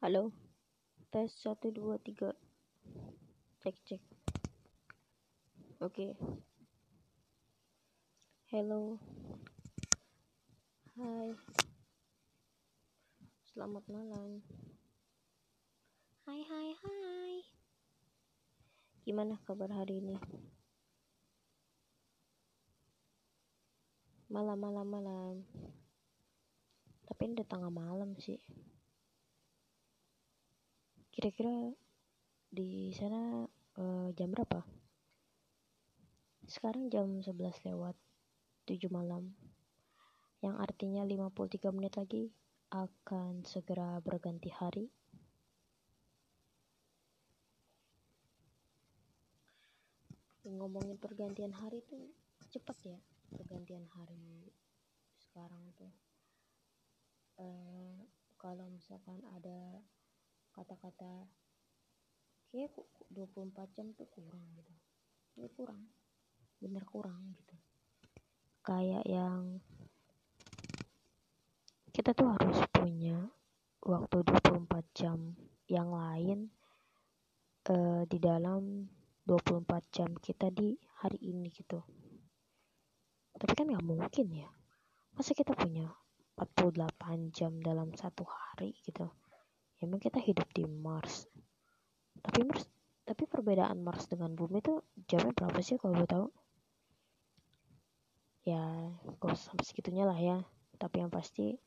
Halo, tes satu dua tiga, cek cek. Oke. Hello. Hai. Selamat malam. Hai hai hai. Gimana kabar hari ini? Malam malam malam. Tapi ini udah tengah malam sih. Kira-kira di sana uh, jam berapa? Sekarang jam 11 lewat 7 malam. Yang artinya 53 menit lagi akan segera berganti hari. Ngomongin pergantian hari tuh cepat ya pergantian hari sekarang tuh. Uh, kalau misalkan ada kata-kata kayak 24 jam tuh kurang gitu. Ini kurang bener kurang gitu. Kayak yang kita tuh harus punya waktu 24 jam yang lain uh, di dalam 24 jam kita di hari ini gitu. Tapi kan nggak mungkin ya. Masa kita punya 48 jam dalam satu hari gitu emang kita hidup di Mars. Tapi Mars tapi perbedaan Mars dengan bumi itu jamnya berapa sih kalau gue tahu? Ya kok sampai segitunya lah ya. Tapi yang pasti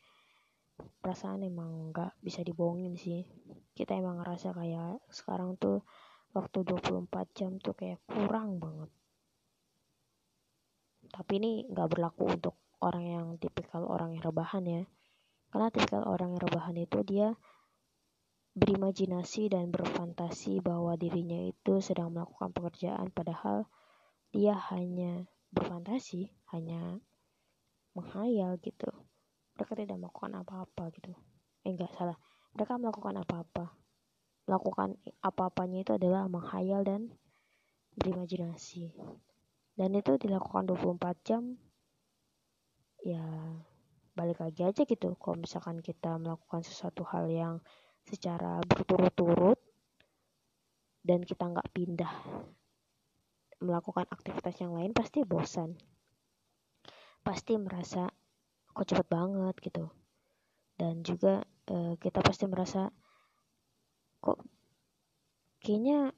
perasaan emang nggak bisa dibohongin sih. Kita emang ngerasa kayak sekarang tuh waktu 24 jam tuh kayak kurang banget. Tapi ini nggak berlaku untuk orang yang tipikal orang yang rebahan ya. Karena tipikal orang yang rebahan itu dia berimajinasi dan berfantasi bahwa dirinya itu sedang melakukan pekerjaan padahal dia hanya berfantasi, hanya menghayal gitu. Mereka tidak melakukan apa-apa gitu. Eh enggak salah. Mereka melakukan apa-apa. Melakukan apa-apanya itu adalah menghayal dan berimajinasi. Dan itu dilakukan 24 jam ya balik lagi aja gitu kalau misalkan kita melakukan sesuatu hal yang secara berturut-turut dan kita nggak pindah melakukan aktivitas yang lain pasti bosan. Pasti merasa kok cepet banget gitu. Dan juga e, kita pasti merasa kok kayaknya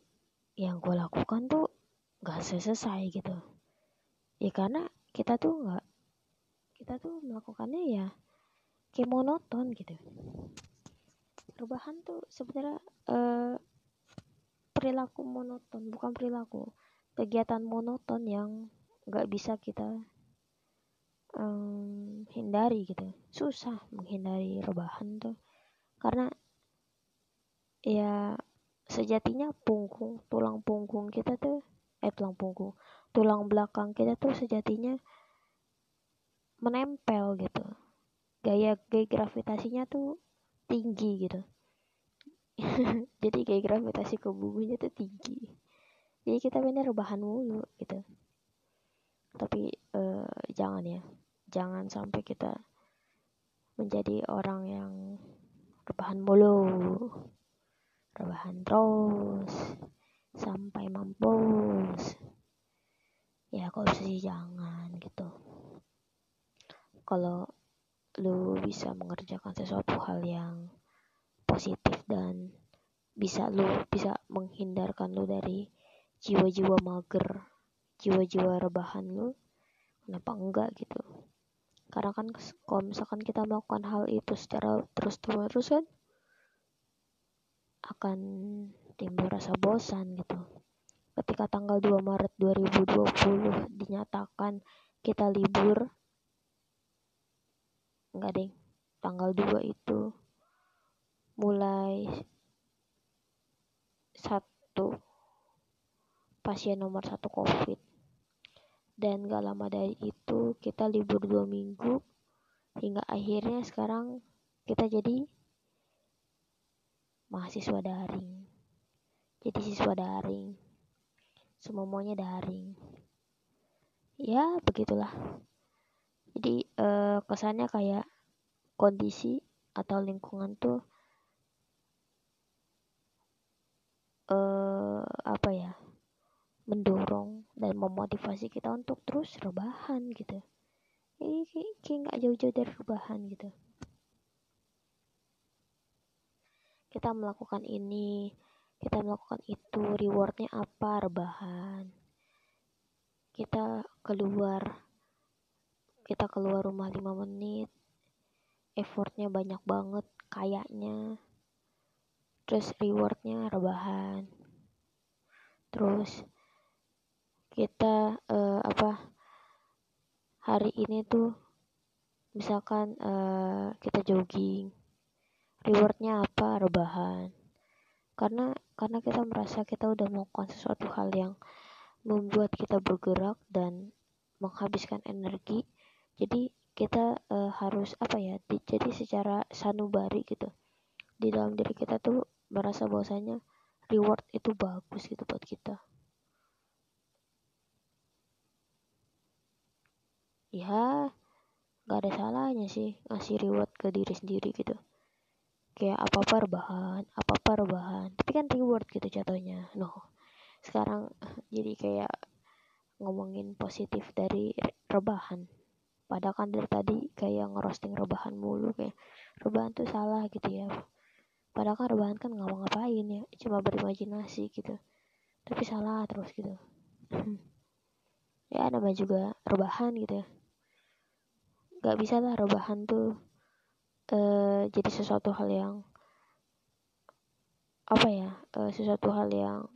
yang gue lakukan tuh nggak selesai gitu. Ya karena kita tuh nggak kita tuh melakukannya ya kayak monoton gitu rebahan tuh sebenarnya uh, perilaku monoton bukan perilaku kegiatan monoton yang nggak bisa kita um, hindari gitu. Susah menghindari rebahan tuh. Karena ya sejatinya punggung tulang punggung kita tuh eh tulang punggung tulang belakang kita tuh sejatinya menempel gitu. Gaya gaya gravitasinya tuh tinggi gitu. Jadi kayak gravitasi ke buminya tuh tinggi. Jadi kita bener rebahan mulu gitu. Tapi uh, jangan ya. Jangan sampai kita menjadi orang yang rebahan mulu rebahan terus sampai mampus. Ya bisa sih jangan gitu. Kalau lu bisa mengerjakan sesuatu hal yang positif dan bisa lu bisa menghindarkan lu dari jiwa-jiwa mager jiwa-jiwa rebahan lu kenapa enggak gitu? Karena kan kalau misalkan kita melakukan hal itu secara terus-terus kan akan timbul rasa bosan gitu. Ketika tanggal 2 Maret 2020 dinyatakan kita libur enggak deh tanggal 2 itu. Mulai satu pasien nomor satu covid. Dan gak lama dari itu kita libur dua minggu. Hingga akhirnya sekarang kita jadi mahasiswa daring. Jadi siswa daring. Semuanya daring. Ya begitulah. Jadi uh, kesannya kayak kondisi atau lingkungan tuh uh, apa ya mendorong dan memotivasi kita untuk terus rebahan gitu. Ini kayak nggak jauh-jauh dari rebahan gitu. Kita melakukan ini kita melakukan itu rewardnya apa? Rebahan. Kita keluar kita keluar rumah 5 menit. Effortnya banyak banget kayaknya. Terus rewardnya rebahan. Terus kita uh, apa hari ini tuh misalkan uh, kita jogging. Rewardnya apa? Rebahan. Karena karena kita merasa kita udah melakukan sesuatu hal yang membuat kita bergerak dan menghabiskan energi jadi kita uh, harus apa ya di, jadi secara sanubari gitu. Di dalam diri kita tuh merasa bahwasanya reward itu bagus gitu buat kita. Ya nggak ada salahnya sih ngasih reward ke diri sendiri gitu. Kayak apa apa rebahan apa apa rebahan tapi kan reward gitu jatuhnya. No sekarang jadi kayak ngomongin positif dari rebahan padahal kan dari tadi kayak ngerosting rebahan mulu kayak rebahan tuh salah gitu ya. Padahal kan rebahan kan nggak mau ngapain ya cuma berimajinasi gitu. Tapi salah terus gitu. Ya namanya juga rebahan gitu ya. Gak bisa lah rebahan tuh uh, jadi sesuatu hal yang apa ya uh, sesuatu hal yang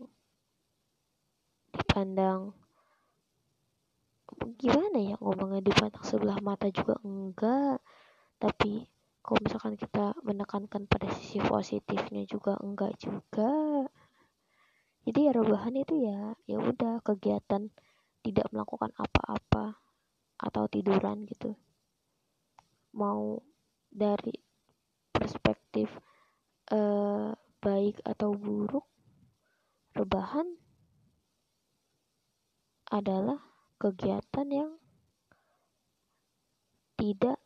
dipandang gimana ya ngomongnya dipandang sebelah mata juga enggak. Tapi kalau misalkan kita menekankan pada sisi positifnya juga enggak juga. Jadi ya rebahan itu ya ya udah kegiatan tidak melakukan apa-apa atau tiduran gitu. Mau dari perspektif uh, baik atau buruk rebahan adalah kegiatan yang tidak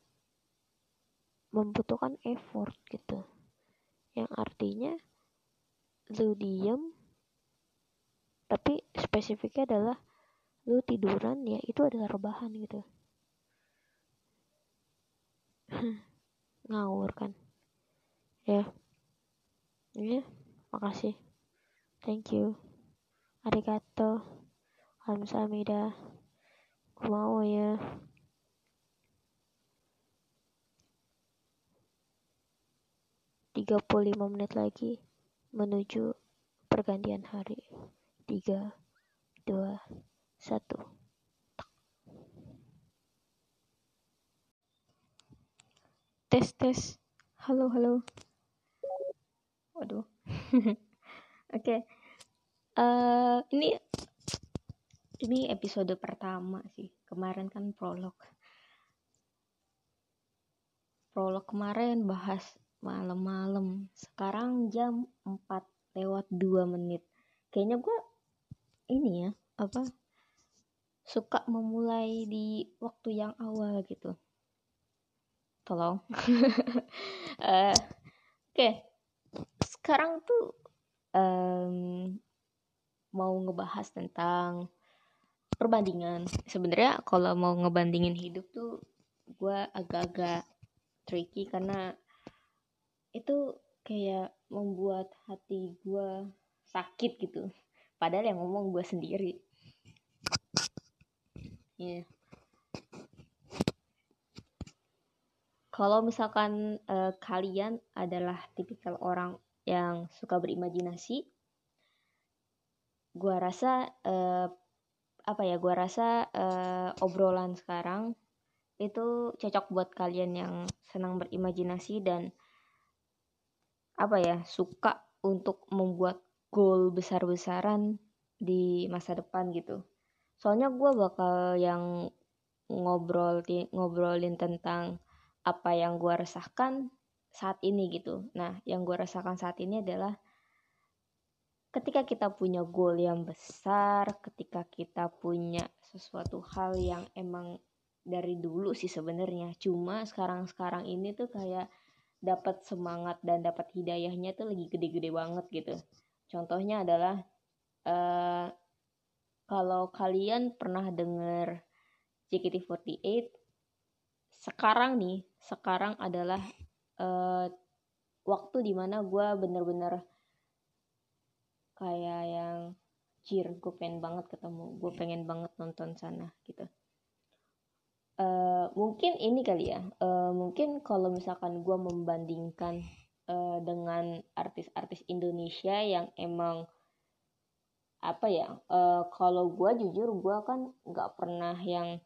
membutuhkan effort gitu. Yang artinya lu diem tapi spesifiknya adalah lu tiduran ya itu adalah rebahan gitu. Ngawur kan. Ya. Ya makasih. Thank you. Arigato. Kamsahamnida mau ya. Tiga puluh lima menit lagi menuju pergantian hari. Tiga dua satu. Tes tes. Halo halo. Waduh. Oke. Okay. eh, ini ini episode pertama sih. Kemarin kan prolog. Prolog kemarin bahas malam-malam. Sekarang jam 4 lewat 2 menit. Kayaknya gue ini ya apa suka memulai di waktu yang awal gitu. Tolong. Uh, oke. Okay. sekarang tuh um, mau ngebahas tentang perbandingan. Sebenarnya kalau mau ngebandingin hidup tuh gue agak-agak tricky karena itu kayak membuat hati gue sakit gitu. Padahal yang ngomong gue sendiri. Ya yeah. kalau misalkan uh, kalian adalah tipikal orang yang suka berimajinasi gua rasa uh, apa ya gua rasa uh, obrolan sekarang itu cocok buat kalian yang senang berimajinasi dan apa ya suka untuk membuat goal besar-besaran di masa depan gitu soalnya gue bakal yang ngobrol ngobrolin tentang apa yang gue resahkan saat ini gitu. Nah, yang gue rasakan saat ini adalah ketika kita punya goal yang besar, ketika kita punya sesuatu hal yang emang dari dulu sih sebenarnya, cuma sekarang-sekarang ini tuh kayak dapat semangat dan dapat hidayahnya tuh lagi gede-gede banget gitu. Contohnya adalah uh, kalau kalian pernah denger JKT48 sekarang nih sekarang adalah uh, waktu di mana gue bener-bener kayak yang cheer gue pengen banget ketemu gue pengen banget nonton sana gitu. Uh, mungkin ini kali ya. Uh, mungkin kalau misalkan gue membandingkan uh, dengan artis-artis Indonesia yang emang apa ya uh, kalau gue jujur gue kan nggak pernah yang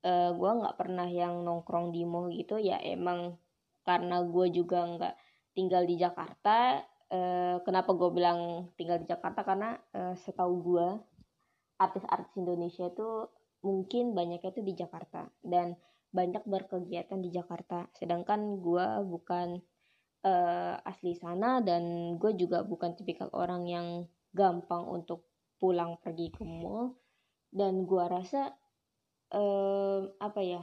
uh, gue nggak pernah yang nongkrong di mall gitu. Ya emang karena gue juga nggak tinggal di Jakarta eh, kenapa gue bilang tinggal di Jakarta? Karena eh, setahu gue artis-artis Indonesia itu mungkin banyaknya itu di Jakarta dan banyak berkegiatan di Jakarta. Sedangkan gue bukan eh, asli sana dan gue juga bukan tipikal orang yang gampang untuk pulang pergi ke mall. Dan gue rasa eh, apa ya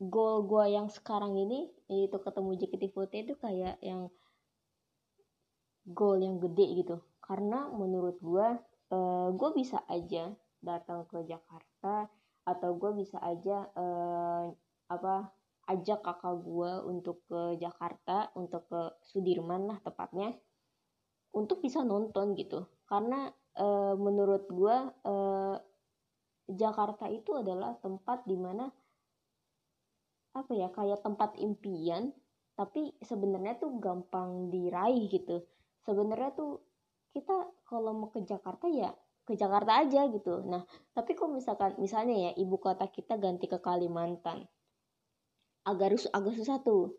goal gue yang sekarang ini yaitu ketemu JKT48 itu kayak yang goal yang gede gitu. Karena menurut gue uh, gue bisa aja datang ke Jakarta atau gue bisa aja uh, apa ajak kakak gue untuk ke Jakarta untuk ke Sudirman lah tepatnya untuk bisa nonton gitu. Karena uh, menurut gue uh, Jakarta itu adalah tempat di mana apa ya kayak tempat impian tapi sebenarnya tuh gampang diraih gitu sebenarnya tuh kita kalau mau ke Jakarta ya ke Jakarta aja gitu. Nah tapi kalau misalkan misalnya ya ibu kota kita ganti ke Kalimantan agak agak susah tuh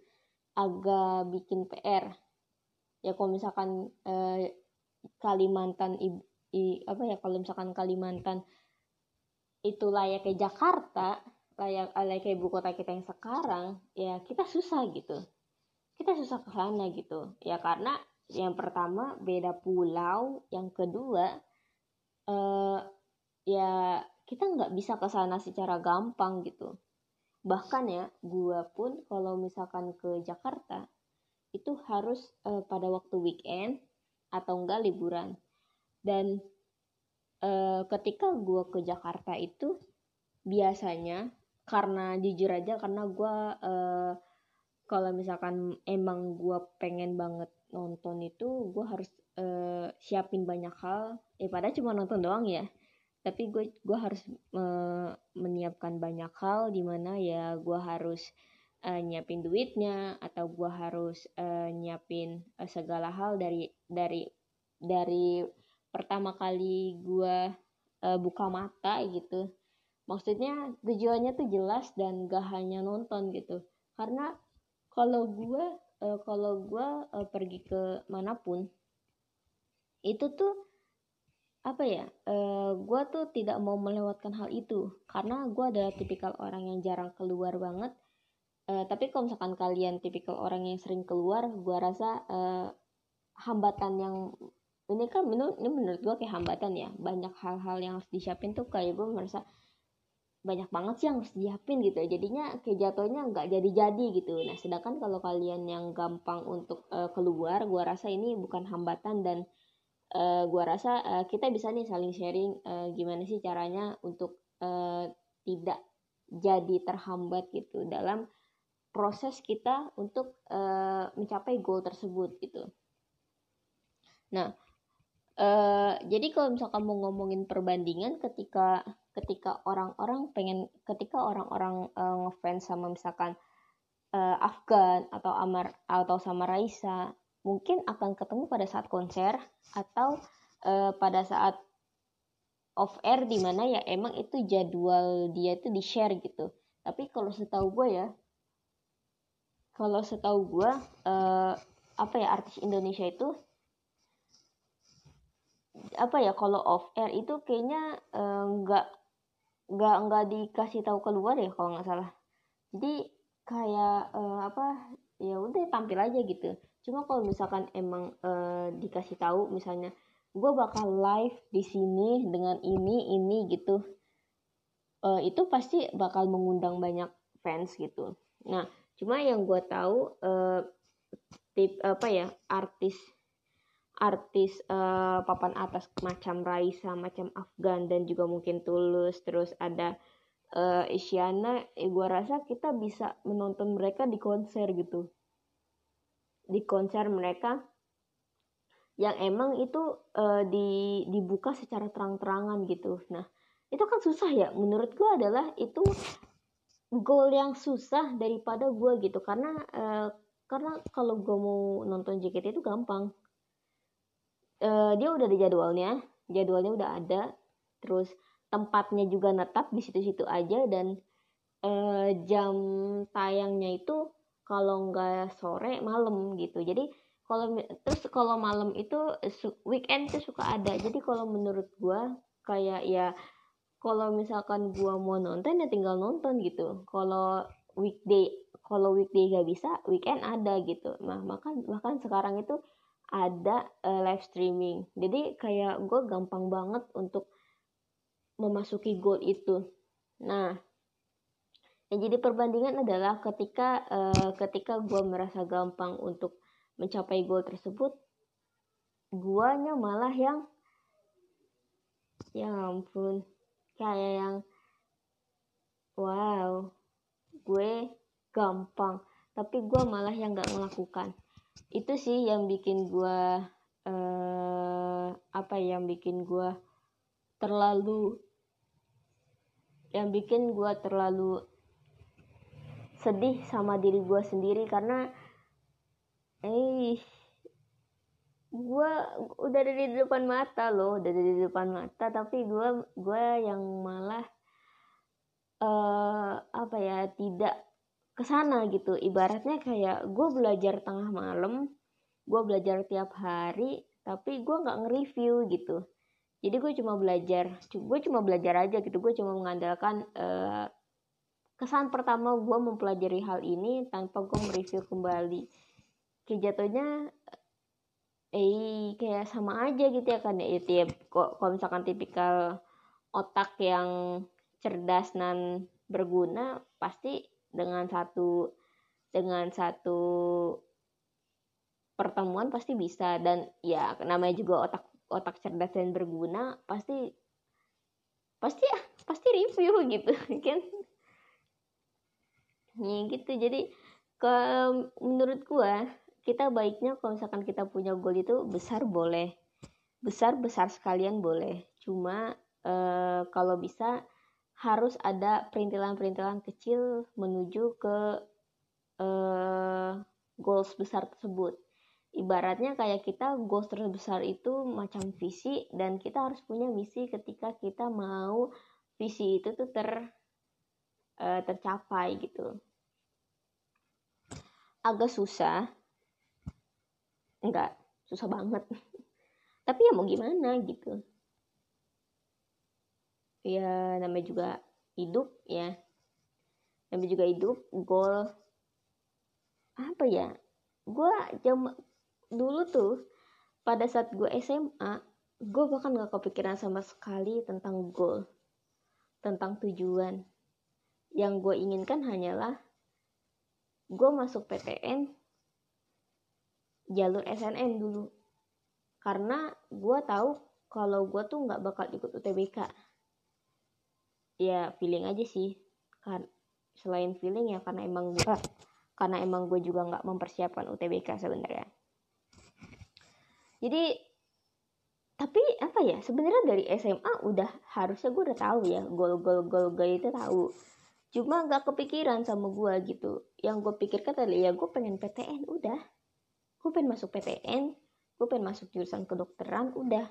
agak bikin PR ya kalau misalkan eh, Kalimantan i, i, apa ya kalau misalkan Kalimantan itu layaknya Jakarta layak kayak ibu kota kita yang sekarang ya kita susah gitu. Kita susah ke sana gitu. Ya karena yang pertama beda pulau. Yang kedua eh, ya kita nggak bisa ke sana secara gampang gitu. Bahkan ya gua pun kalau misalkan ke Jakarta itu harus eh, pada waktu weekend atau enggak liburan. Dan eh, ketika gua ke Jakarta itu biasanya karena jujur aja karena gue uh, kalau misalkan emang gue pengen banget nonton itu gue harus uh, siapin banyak hal. Eh pada cuma nonton doang ya. Tapi gue gue harus uh, menyiapkan banyak hal di mana ya gue harus uh, nyiapin duitnya atau gue harus uh, nyiapin uh, segala hal dari dari dari pertama kali gue uh, buka mata gitu. Maksudnya tujuannya tuh jelas dan gak hanya nonton gitu. Karena kalau gue uh, kalau gue uh, pergi ke mana pun itu tuh apa ya uh, gue tuh tidak mau melewatkan hal itu. Karena gue adalah tipikal orang yang jarang keluar banget. Uh, tapi kalau misalkan kalian tipikal orang yang sering keluar gue rasa uh, hambatan yang ini kan ini, ini menurut gue kayak hambatan ya. Banyak hal-hal yang harus disiapin tuh kayak gue merasa banyak banget sih yang harus disiapin gitu. Jadinya kayak jatuhnya nggak jadi-jadi gitu. Nah sedangkan kalau kalian yang gampang untuk uh, keluar gua rasa ini bukan hambatan dan uh, gua rasa uh, kita bisa nih saling sharing uh, gimana sih caranya untuk uh, tidak jadi terhambat gitu dalam proses kita untuk uh, mencapai goal tersebut gitu. Nah Uh, jadi kalau misalkan mau ngomongin perbandingan ketika ketika orang-orang pengen ketika orang-orang uh, ngefans sama misalkan uh, Afgan atau Amar atau sama Raisa mungkin akan ketemu pada saat konser atau uh, pada saat off air di mana ya emang itu jadwal dia itu di share gitu. Tapi kalau setahu gue ya kalau setahu gue uh, apa ya artis Indonesia itu apa ya kalau off air itu kayaknya nggak uh, nggak nggak dikasih tahu keluar ya kalau nggak salah. Jadi kayak uh, apa ya udah tampil aja gitu. Cuma kalau misalkan emang uh, dikasih tahu misalnya gue bakal live di sini dengan ini ini gitu uh, itu pasti bakal mengundang banyak fans gitu. Nah cuma yang gue tahu uh, tip apa ya artis artis uh, papan atas macam Raisa, macam Afgan dan juga mungkin Tulus, terus ada uh, Isyana, eh, gue rasa kita bisa menonton mereka di konser gitu, di konser mereka yang emang itu uh, di dibuka secara terang-terangan gitu. Nah itu kan susah ya, menurut gue adalah itu goal yang susah daripada gue gitu. Karena uh, karena kalau gue mau nonton JKT itu gampang uh, dia udah ada jadwalnya. Jadwalnya udah ada. Terus tempatnya juga netap di situ-situ aja dan uh, jam tayangnya itu kalau nggak sore malam gitu. Jadi kalau terus kalau malam itu weekend tuh suka ada. Jadi kalau menurut gue kayak ya kalau misalkan gua mau nonton ya tinggal nonton gitu. Kalau weekday kalau weekday gak bisa weekend ada gitu. Nah bahkan bahkan sekarang itu ada uh, live streaming. Jadi kayak gue gampang banget untuk memasuki goal itu. Nah yang jadi perbandingan adalah ketika uh, ketika gue merasa gampang untuk mencapai goal tersebut guanya malah yang ya ampun kayak yang wow gue gampang. Tapi gue malah yang gak melakukan itu sih yang bikin gue uh, apa ya, yang bikin gue terlalu yang bikin gue terlalu sedih sama diri gue sendiri karena eh gue udah ada di depan mata loh udah ada di depan mata tapi gue gue yang malah uh, apa ya tidak ke sana gitu. Ibaratnya kayak gue belajar tengah malam gue belajar tiap hari tapi gue nggak nge-review gitu. Jadi gue cuma belajar gue cuma belajar aja gitu. Gue cuma mengandalkan uh, kesan pertama gue mempelajari hal ini tanpa gue mereview kembali. Kayak jatuhnya eh kayak sama aja gitu ya kan. Ya tiap kok kalau misalkan tipikal otak yang cerdas dan berguna pasti dengan satu dengan satu pertemuan pasti bisa. Dan ya namanya juga otak otak cerdas dan berguna pasti pasti ya pasti review gitu kan? Ya gitu. Jadi ke menurut gua kita baiknya kalau misalkan kita punya goal itu besar boleh. Besar besar sekalian boleh. Cuma eh, kalau bisa harus ada perintilan-perintilan kecil menuju ke uh, goals besar tersebut. Ibaratnya kayak kita goals terbesar itu macam visi dan kita harus punya misi ketika kita mau visi itu tuh ter uh, tercapai gitu. Agak susah. Enggak, susah banget. Tapi ya mau gimana gitu ya namanya juga hidup ya. Namanya juga hidup goal. Apa ya? Gue jam dulu tuh pada saat gue SMA gue bahkan gak kepikiran sama sekali tentang goal tentang tujuan. Yang gue inginkan hanyalah gue masuk PTN jalur SNM dulu. Karena gue tahu kalau gue tuh nggak bakal ikut UTBK ya feeling aja sih. Kan selain feeling ya karena emang gue karena emang gue juga nggak mempersiapkan UTBK sebenarnya. Jadi tapi apa ya sebenarnya dari SMA udah harusnya gue udah tahu ya gol gol gol gol itu tahu. Cuma nggak kepikiran sama gue gitu. Yang gue pikirkan tadi ya gue pengen PTN udah. Gue pengen masuk PTN gue pengen masuk jurusan kedokteran udah.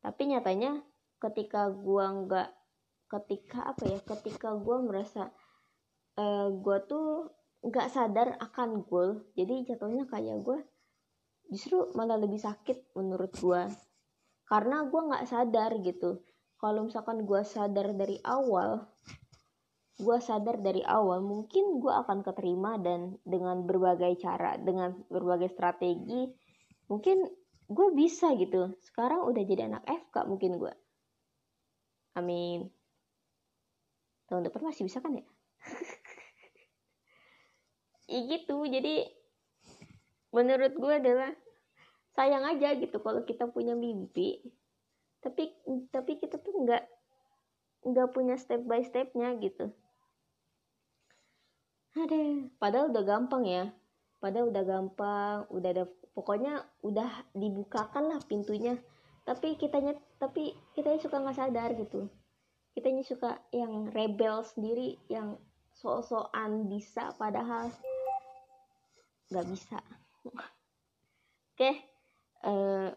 Tapi nyatanya ketika gue nggak ketika apa ya ketika gue merasa uh, eh, gue tuh nggak sadar akan goal jadi jatuhnya kayak gue justru malah lebih sakit menurut gue karena gue nggak sadar gitu. Kalau misalkan gue sadar dari awal gue sadar dari awal mungkin gue akan keterima dan dengan berbagai cara dengan berbagai strategi mungkin gue bisa gitu. Sekarang udah jadi anak FK mungkin gue amin tahun depan masih bisa kan ya? Ya gitu jadi menurut gue adalah sayang aja gitu kalau kita punya mimpi tapi tapi kita tuh nggak nggak punya step by stepnya gitu. Ada padahal udah gampang ya padahal udah gampang udah ada pokoknya udah dibukakan lah pintunya. Tapi kitanya tapi kitanya suka nggak sadar gitu kitanya suka yang rebel sendiri yang so-soan bisa padahal nggak bisa oke okay. uh, eh,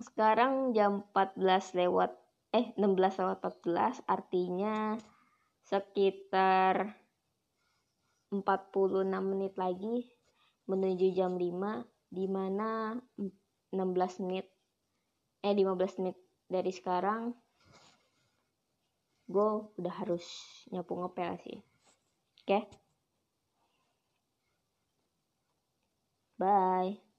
sekarang jam 14 lewat eh 16 lewat 14 artinya sekitar 46 menit lagi menuju jam 5 di mana 16 menit eh 15 menit dari sekarang gue udah harus nyapu ngepel sih oke okay? bye